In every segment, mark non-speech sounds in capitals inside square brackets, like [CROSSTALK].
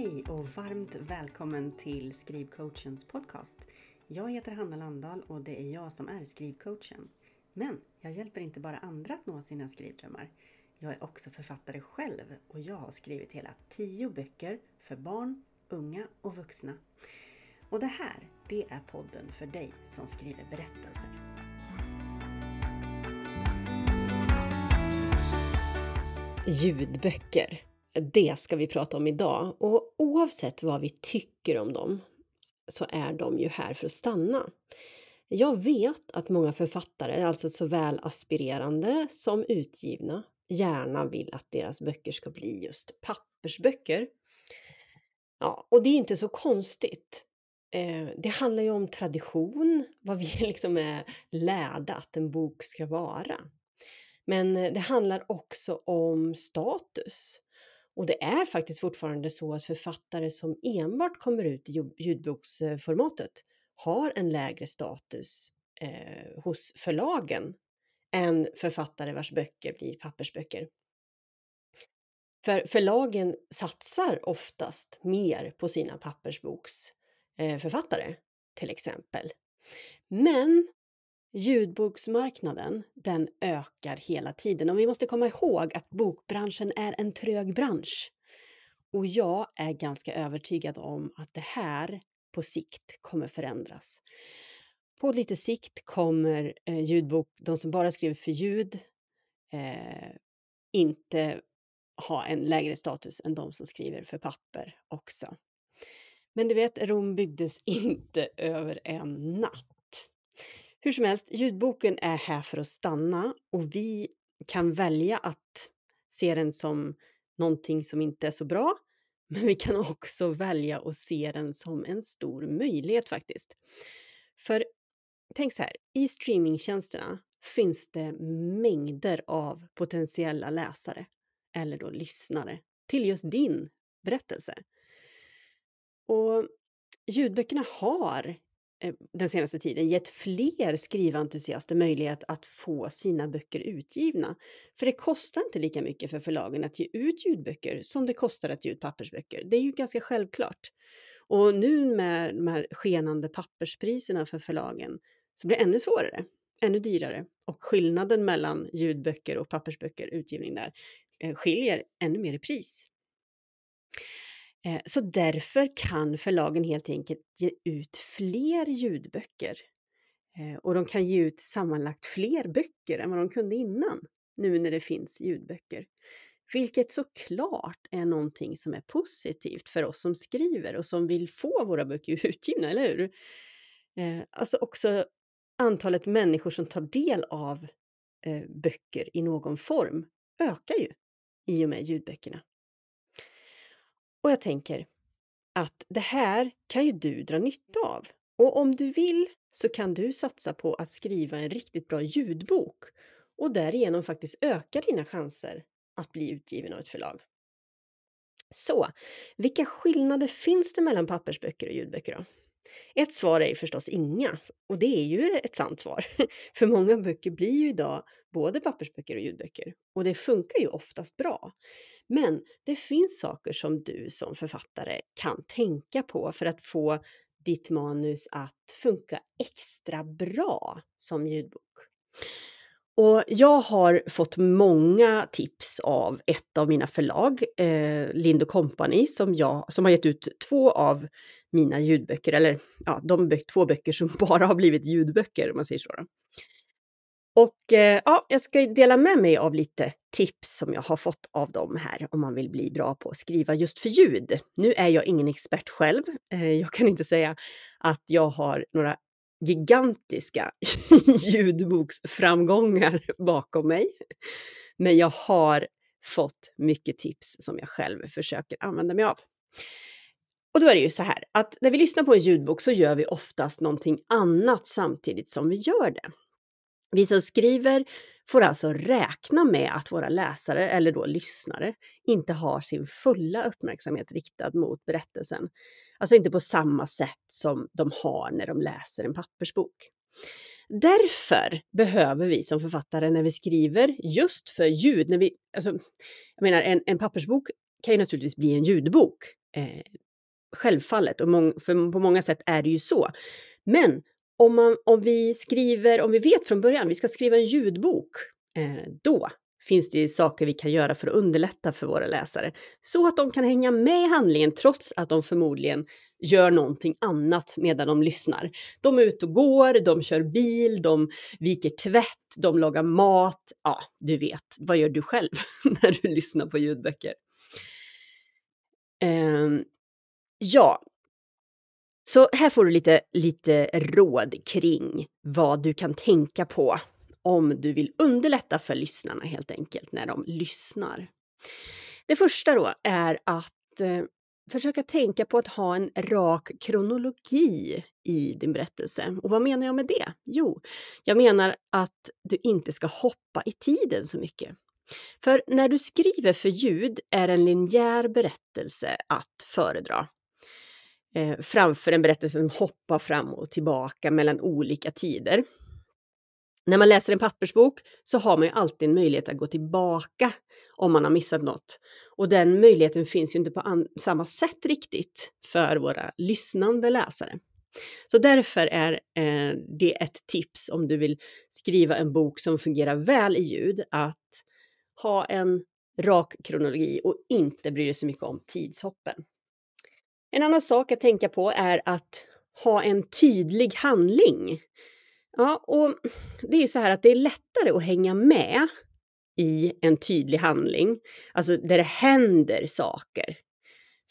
Hej och varmt välkommen till Skrivcoachens podcast. Jag heter Hanna Landahl och det är jag som är skrivcoachen. Men jag hjälper inte bara andra att nå sina skrivdrömmar. Jag är också författare själv och jag har skrivit hela tio böcker för barn, unga och vuxna. Och det här, det är podden för dig som skriver berättelser. Ljudböcker. Det ska vi prata om idag och oavsett vad vi tycker om dem så är de ju här för att stanna. Jag vet att många författare, alltså såväl aspirerande som utgivna, gärna vill att deras böcker ska bli just pappersböcker. Ja, och det är inte så konstigt. Eh, det handlar ju om tradition, vad vi [LAUGHS] liksom är lärda att en bok ska vara. Men eh, det handlar också om status. Och det är faktiskt fortfarande så att författare som enbart kommer ut i ljudboksformatet har en lägre status eh, hos förlagen än författare vars böcker blir pappersböcker. För förlagen satsar oftast mer på sina pappersboksförfattare, till exempel. Men Ljudboksmarknaden, den ökar hela tiden och vi måste komma ihåg att bokbranschen är en trög bransch. Och jag är ganska övertygad om att det här på sikt kommer förändras. På lite sikt kommer eh, ljudbok, de som bara skriver för ljud, eh, inte ha en lägre status än de som skriver för papper också. Men du vet, Rom byggdes [LAUGHS] inte över en natt. Hur som helst, ljudboken är här för att stanna och vi kan välja att se den som någonting som inte är så bra. [LAUGHS] Men vi kan också välja att se den som en stor möjlighet faktiskt. För tänk så här, i streamingtjänsterna finns det mängder av potentiella läsare eller då lyssnare till just din berättelse. Och ljudböckerna har Eh, den senaste tiden gett fler skriventusiaster möjlighet att få sina böcker utgivna. För det kostar inte lika mycket för förlagen att ge ut ljudböcker som det kostar att ge ut pappersböcker. Det är ju ganska självklart. Och nu med de här skenande papperspriserna för förlagen så blir det ännu svårare, ännu dyrare. Och skillnaden mellan ljudböcker och pappersböcker, utgivning där, eh, skiljer ännu mer i pris. Eh, så därför kan förlagen helt enkelt ge ut fler ljudböcker. Eh, och de kan ge ut sammanlagt fler böcker än vad de kunde innan, nu när det finns ljudböcker. Vilket såklart är någonting som är positivt för oss som skriver och som vill få våra böcker [LAUGHS] utgivna, eller hur? Eh, alltså också antalet människor som tar del av böcker i någon form ökar ju i och med ljudböckerna. Och jag tänker att det här kan ju du dra nytta av. Och om du vill så kan du satsa på att skriva en riktigt bra ljudbok och därigenom faktiskt öka dina chanser att bli utgiven av ett förlag. Så, vilka skillnader finns det mellan pappersböcker och ljudböcker då? Ett svar är förstås inga och det är ju ett sant svar. [LAUGHS] För många böcker blir ju idag både pappersböcker och ljudböcker och det funkar ju oftast bra. Men det finns saker som du som författare kan tänka på för att få ditt manus att funka extra bra som ljudbok. Och jag har fått många tips av ett av mina förlag, eh, Lind Company, som, jag, som har gett ut två av mina ljudböcker, eller ja, de två böcker som [LAUGHS] bara har blivit ljudböcker om man säger så. Då. Och eh, ja, jag ska dela med mig av lite tips som jag har fått av dem här om man vill bli bra på att skriva just för ljud. Nu är jag ingen expert själv. Eh, jag kan inte säga att jag har några gigantiska [LAUGHS] ljudboksframgångar bakom mig. Men jag har fått mycket tips som jag själv försöker använda mig av. Och då är det ju så här att när vi lyssnar på en ljudbok så gör vi oftast någonting annat samtidigt som vi gör det. Vi som skriver får alltså räkna med att våra läsare, eller då lyssnare, inte har sin fulla uppmärksamhet riktad mot berättelsen. Alltså inte på samma sätt som de har när de läser en pappersbok. Därför behöver vi som författare när vi skriver just för ljud, när vi, alltså, jag menar en, en pappersbok kan ju naturligtvis bli en ljudbok Eh, självfallet, och för på många sätt är det ju så. Men om, man, om vi skriver, om vi vet från början, vi ska skriva en ljudbok, eh, då finns det saker vi kan göra för att underlätta för våra läsare. Så att de kan hänga med i handlingen trots att de förmodligen gör någonting annat medan de lyssnar. De är ute och går, de kör bil, de viker tvätt, de lagar mat. Ja, du vet, vad gör du själv [LAUGHS] när du lyssnar på ljudböcker? Ehm, ja, så här får du lite, lite råd kring vad du kan tänka på om du vill underlätta för lyssnarna helt enkelt när de lyssnar. Det första då är att eh, försöka tänka på att ha en rak kronologi i din berättelse. Och vad menar jag med det? Jo, jag menar att du inte ska hoppa i tiden så mycket. För när du skriver för ljud är en linjär berättelse att föredra eh, framför en berättelse som hoppar fram och tillbaka mellan olika tider. När man läser en pappersbok så har man ju alltid en möjlighet att gå tillbaka om man har missat något. Och den möjligheten finns ju inte på samma sätt riktigt för våra lyssnande läsare. Så därför är eh, det ett tips om du vill skriva en bok som fungerar väl i ljud, att ha en rak kronologi och inte bry dig så mycket om tidshoppen. En annan sak att tänka på är att ha en tydlig handling. Ja, och det är ju så här att det är lättare att hänga med i en tydlig handling, alltså där det händer saker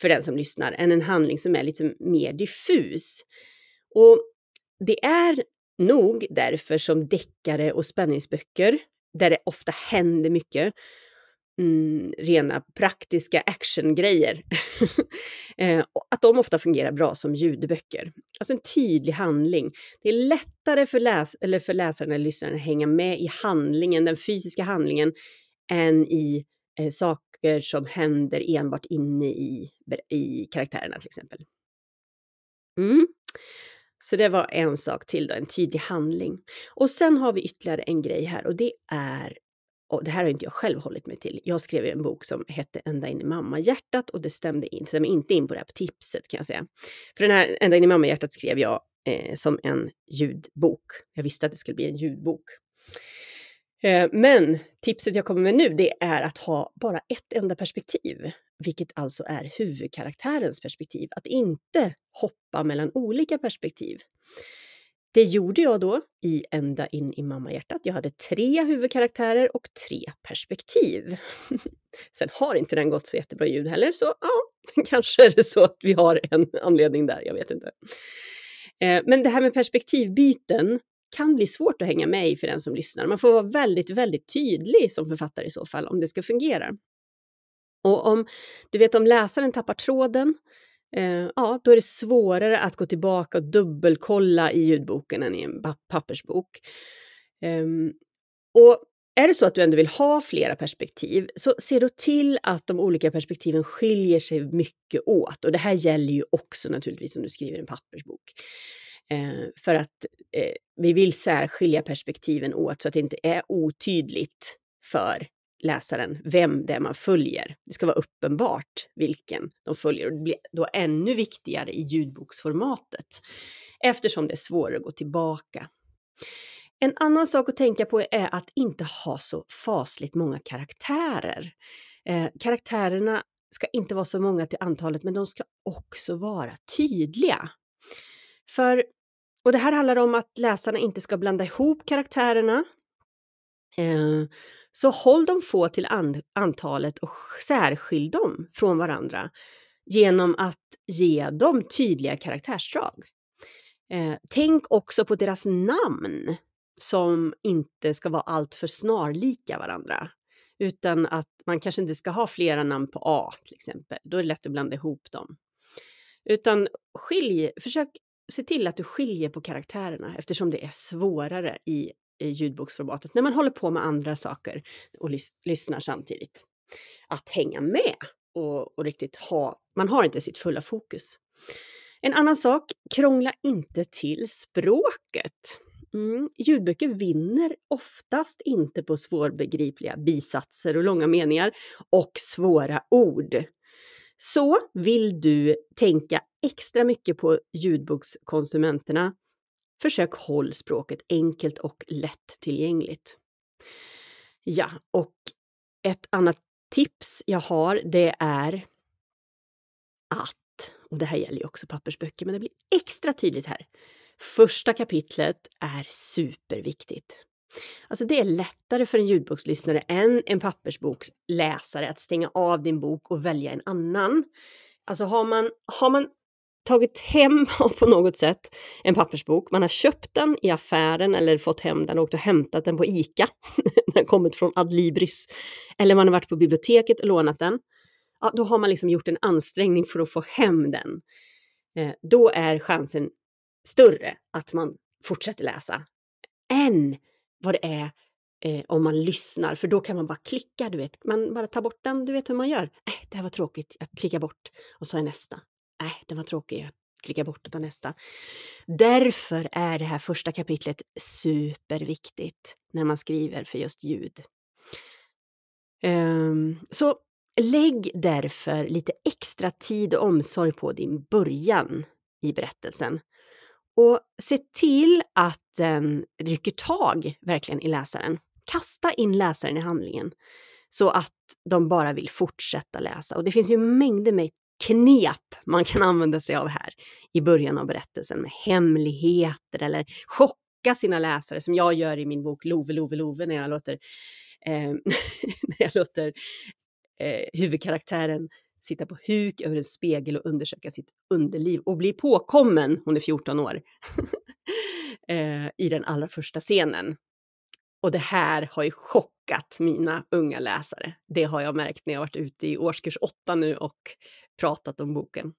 för den som lyssnar, än en handling som är lite mer diffus. Och det är nog därför som deckare och spänningsböcker, där det ofta händer mycket, mm, rena praktiska actiongrejer. [LAUGHS] eh, att de ofta fungerar bra som ljudböcker. Alltså en tydlig handling. Det är lättare för, läs eller för läsaren eller lyssnaren att hänga med i handlingen, den fysiska handlingen, än i eh, saker som händer enbart inne i, i karaktärerna till exempel. Mm. Så det var en sak till då, en tydlig handling. Och sen har vi ytterligare en grej här och det är och det här har inte jag själv hållit mig till. Jag skrev en bok som hette Ända in i mammahjärtat och det stämde, in, stämde inte in på det här tipset kan jag säga. För den här Ända in i mammahjärtat skrev jag eh, som en ljudbok. Jag visste att det skulle bli en ljudbok. Eh, men tipset jag kommer med nu det är att ha bara ett enda perspektiv, vilket alltså är huvudkaraktärens perspektiv. Att inte hoppa mellan olika perspektiv. Det gjorde jag då i Ända in i mammahjärtat. Jag hade tre huvudkaraktärer och tre perspektiv. [LAUGHS] Sen har inte den gått så jättebra ljud heller, så ja, [LAUGHS] kanske är det så att vi har en anledning där, jag vet inte. Eh, men det här med perspektivbyten kan bli svårt att hänga med i för den som lyssnar. Man får vara väldigt, väldigt tydlig som författare i så fall om det ska fungera. Och om du vet om läsaren tappar tråden eh, ja, då är det svårare att gå tillbaka och dubbelkolla i ljudboken än i en pappersbok. Eh, och är det så att du ändå vill ha flera perspektiv, så se då till att de olika perspektiven skiljer sig mycket åt. Och det här gäller ju också naturligtvis om du skriver en pappersbok. Eh, för att eh, vi vill särskilja perspektiven åt så att det inte är otydligt för läsaren vem det är man följer. Det ska vara uppenbart vilken de följer och det blir då ännu viktigare i ljudboksformatet eftersom det är svårare att gå tillbaka. En annan sak att tänka på är att inte ha så fasligt många karaktärer. Eh, karaktärerna ska inte vara så många till antalet, men de ska också vara tydliga. För, och det här handlar om att läsarna inte ska blanda ihop karaktärerna. Eh, så håll dem få till an antalet och särskilj dem från varandra genom att ge dem tydliga karaktärsdrag. Eh, tänk också på deras namn som inte ska vara alltför snarlika varandra. Utan att man kanske inte ska ha flera namn på A till exempel. Då är det lätt att blanda ihop dem. Utan skilj, försök se till att du skiljer på karaktärerna eftersom det är svårare i i ljudboksformatet när man håller på med andra saker och lys lyssnar samtidigt. Att hänga med och, och riktigt ha, man har inte sitt fulla fokus. En annan sak, krångla inte till språket. Mm, ljudböcker vinner oftast inte på svårbegripliga bisatser och långa meningar och svåra ord. Så vill du tänka extra mycket på ljudbokskonsumenterna, försök håll språket enkelt och lättillgängligt. Ja, och ett annat tips jag har det är att, och det här gäller ju också pappersböcker, men det blir extra tydligt här. Första kapitlet är superviktigt. Alltså det är lättare för en ljudbokslyssnare än en pappersboksläsare att stänga av din bok och välja en annan. Alltså har man, har man tagit hem [LAUGHS] på något sätt en pappersbok, man har köpt den i affären eller fått hem den och åkt och hämtat den på ICA, [LAUGHS] den har kommit från Adlibris, eller man har varit på biblioteket och lånat den, ja, då har man liksom gjort en ansträngning för att få hem den. Eh, då är chansen större att man fortsätter läsa än vad det är eh, om man lyssnar, för då kan man bara klicka, du vet, man bara tar bort den, du vet hur man gör. Äh, det här var tråkigt, jag klickar bort och så är nästa. Äh, den var tråkig, jag klickar bort och tar nästa. Därför är det här första kapitlet superviktigt när man skriver för just ljud. Um, så lägg därför lite extra tid och omsorg på din början i berättelsen. Och se till att den rycker tag verkligen i läsaren. Kasta in läsaren i handlingen så att de bara vill fortsätta läsa. Och det finns ju mängder med knep man kan använda sig av här i början av berättelsen med hemligheter eller chocka sina läsare som jag gör i min bok Love, Love, Love när jag låter, eh, [LAUGHS] när jag låter eh, huvudkaraktären sitta på huk över en spegel och undersöka sitt underliv och bli påkommen, hon är 14 år, [LAUGHS] eh, i den allra första scenen. Och det här har ju chockat mina unga läsare. Det har jag märkt när jag varit ute i årskurs 8 nu och pratat om boken.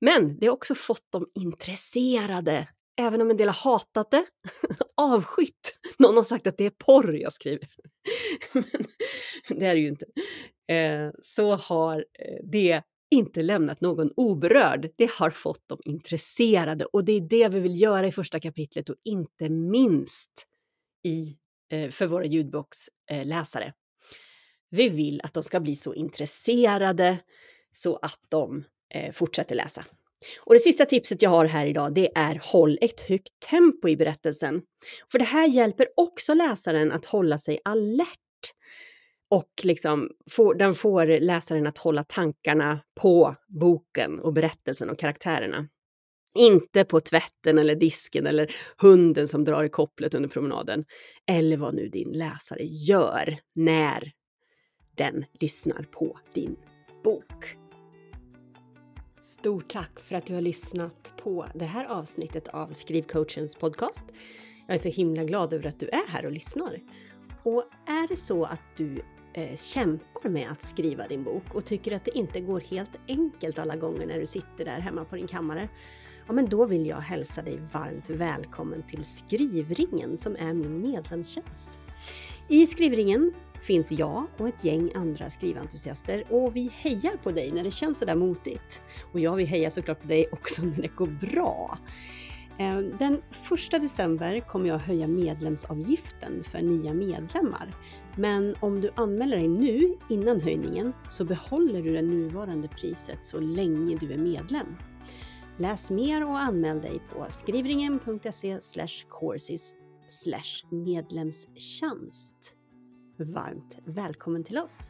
Men det har också fått dem intresserade, även om en del har hatat det, [LAUGHS] avskytt. Någon har sagt att det är porr jag skriver. [LAUGHS] Men det är det ju inte. Eh, så har eh, det inte lämnat någon oberörd. Det har fått dem intresserade och det är det vi vill göra i första kapitlet och inte minst i, eh, för våra ljudboksläsare. Vi vill att de ska bli så intresserade så att de eh, fortsätter läsa. Och det sista tipset jag har här idag, det är håll ett högt tempo i berättelsen. För det här hjälper också läsaren att hålla sig alert och liksom får, den får läsaren att hålla tankarna på boken och berättelsen och karaktärerna. Inte på tvätten eller disken eller hunden som drar i kopplet under promenaden. Eller vad nu din läsare gör när den lyssnar på din bok. Stort tack för att du har lyssnat på det här avsnittet av Skrivcoachens podcast. Jag är så himla glad över att du är här och lyssnar. Och är det så att du eh, kämpar med att skriva din bok och tycker att det inte går helt enkelt alla gånger när du sitter där hemma på din kammare, ja men då vill jag hälsa dig varmt välkommen till Skrivringen som är min medlemstjänst. I Skrivringen finns jag och ett gäng andra skriventusiaster och vi hejar på dig när det känns sådär motigt. Och jag vill heja såklart på dig också [LAUGHS] när det går bra. Eh, den 1 december kommer jag höja medlemsavgiften för nya medlemmar. Men om du anmäler dig nu innan höjningen så behåller du det nuvarande priset så länge du är medlem. Läs mer och anmäl dig på skrivringen.se courses medlemstjänst varmt välkommen till oss!